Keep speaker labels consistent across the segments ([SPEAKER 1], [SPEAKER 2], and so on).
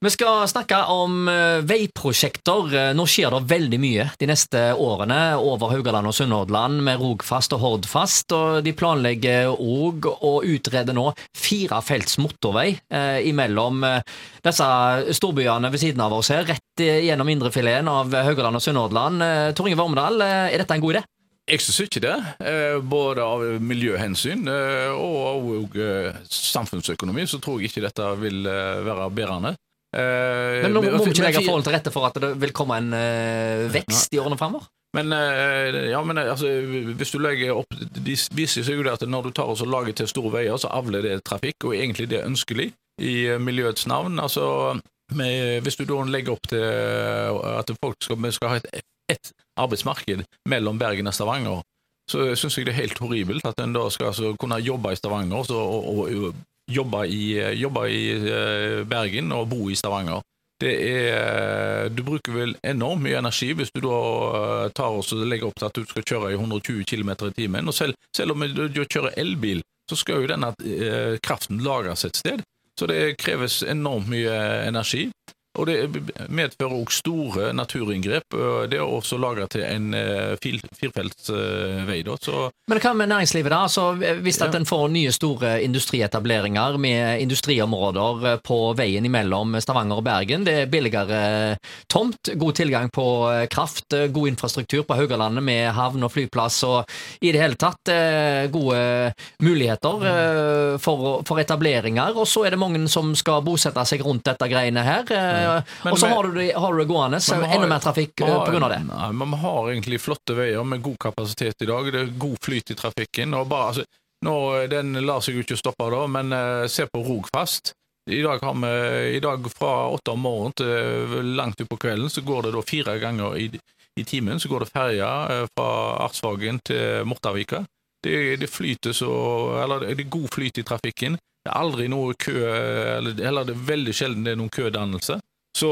[SPEAKER 1] Vi skal snakke om eh, veiprosjekter. Eh, nå skjer det veldig mye de neste årene over Haugaland og Sunnhordland med Rogfast og Hordfast. og De planlegger òg å utrede nå firefelts motorvei eh, imellom disse storbyene ved siden av oss her, rett gjennom indrefileten av Haugaland og Sunnhordland. Tor Inge Vormedal, er dette en god idé?
[SPEAKER 2] Jeg syns ikke det. Både av miljøhensyn og samfunnsøkonomi så tror jeg ikke dette vil være bærende.
[SPEAKER 1] Eh, men nå må vi ikke legge forholdene til rette for at det vil komme en uh, vekst i årene fremover?
[SPEAKER 2] Men, uh, ja, men altså, hvis du legger opp De viser seg jo det at når du tar og lager til store veier, så avler det trafikk, og egentlig det er ønskelig i miljøets navn. Altså, med, hvis du da legger opp til at folk skal, skal ha et, et arbeidsmarked mellom Bergen og Stavanger, så syns jeg det er helt horribelt at en da skal altså kunne jobbe i Stavanger og, og, og jobba i, jobbe i eh, Bergen og bo i Stavanger. Det er, du bruker vel enormt mye energi hvis du da eh, tar og legger opp til at du skal kjøre i 120 km i timen. Og selv, selv om du kjører elbil, så skal jo denne eh, kraften lagres et sted. Så det kreves enormt mye energi. Og det medfører også store naturinngrep. Det er også lagre til en eh, firefelts eh, vei. Da. Så,
[SPEAKER 1] Men hva med næringslivet, da? Altså, hvis at en får nye store industrietableringer med industriområder eh, på veien imellom Stavanger og Bergen, det er billigere tomt, god tilgang på kraft, god infrastruktur på Haugalandet med havn og flyplass og i det hele tatt gode muligheter for, for etableringer. Og så er det mange som skal bosette seg rundt dette greiene her. Men, og så har, har, du det gående, så enda mer trafikk pga. det.
[SPEAKER 2] Nei, men Vi har egentlig flotte veier med god kapasitet i dag. Det er god flyt i trafikken. og bare, altså, nå, Den lar seg jo ikke stoppe, da, men uh, se på Rogfast. I dag, har vi, I dag fra åtte om morgenen til langt utpå kvelden så går det da fire ganger i, i timen så går det ferja fra Arsvagen til Mortavika. Det, det, flyter så, eller det er god flyt i trafikken. Det er aldri noe kø, eller, eller det er veldig sjelden det er noen kødannelse. Så,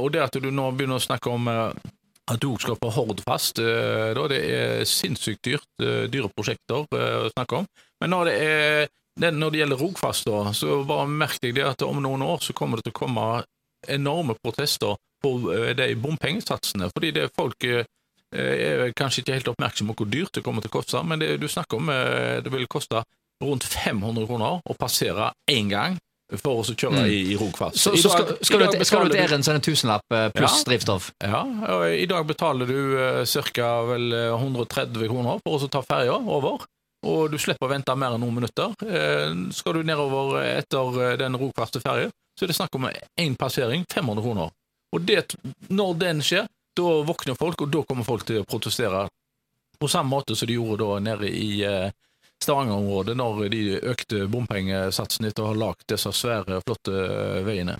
[SPEAKER 2] og det at du nå begynner å snakke om eh, at du skal på Hordfast, eh, det er sinnssykt dyrt, eh, dyre prosjekter å snakke om. Men når det, er, når det gjelder Rogfast, da, så bare merk deg det at om noen år så kommer det til å komme enorme protester på de bompengesatsene. Fordi det folk er kanskje ikke helt oppmerksom på hvor dyrt det kommer til å koste, men det du snakker om, det vil koste rundt 500 kroner å passere én gang for å kjøre mm. i, i Rogfast.
[SPEAKER 1] Så, så skal, skal, du, skal, du, til Eren så er det en tusenlapp eh, pluss ja, drivstoff?
[SPEAKER 2] Ja, og i dag betaler du uh, ca. 130 kroner for å ta ferja over. Og du slipper å vente mer enn noen minutter. Uh, skal du nedover etter uh, den Rogfaste ferja, så er det snakk om én passering, 500 kroner. Og det, når den skjer, da våkner folk, og da kommer folk til å protestere på samme måte som de gjorde da nede i uh, Stavanger-området når de økte bompengesatsene etter å ha lagd disse svære, flotte veiene.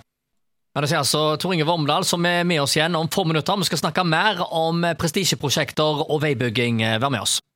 [SPEAKER 1] Ja, det sier altså Tor Inge Vormdal som er med oss igjen om få minutter. Vi skal snakke mer om prestisjeprosjekter og veibygging. Vær med oss.